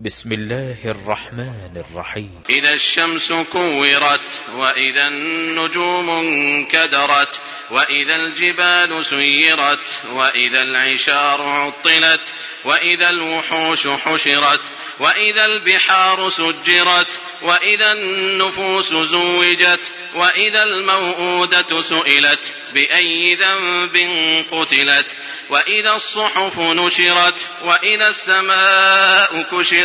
بسم الله الرحمن الرحيم. إذا الشمس كورت وإذا النجوم انكدرت وإذا الجبال سيرت وإذا العشار عطلت وإذا الوحوش حشرت وإذا البحار سجرت وإذا النفوس زوجت وإذا الموءودة سئلت بأي ذنب قتلت وإذا الصحف نشرت وإذا السماء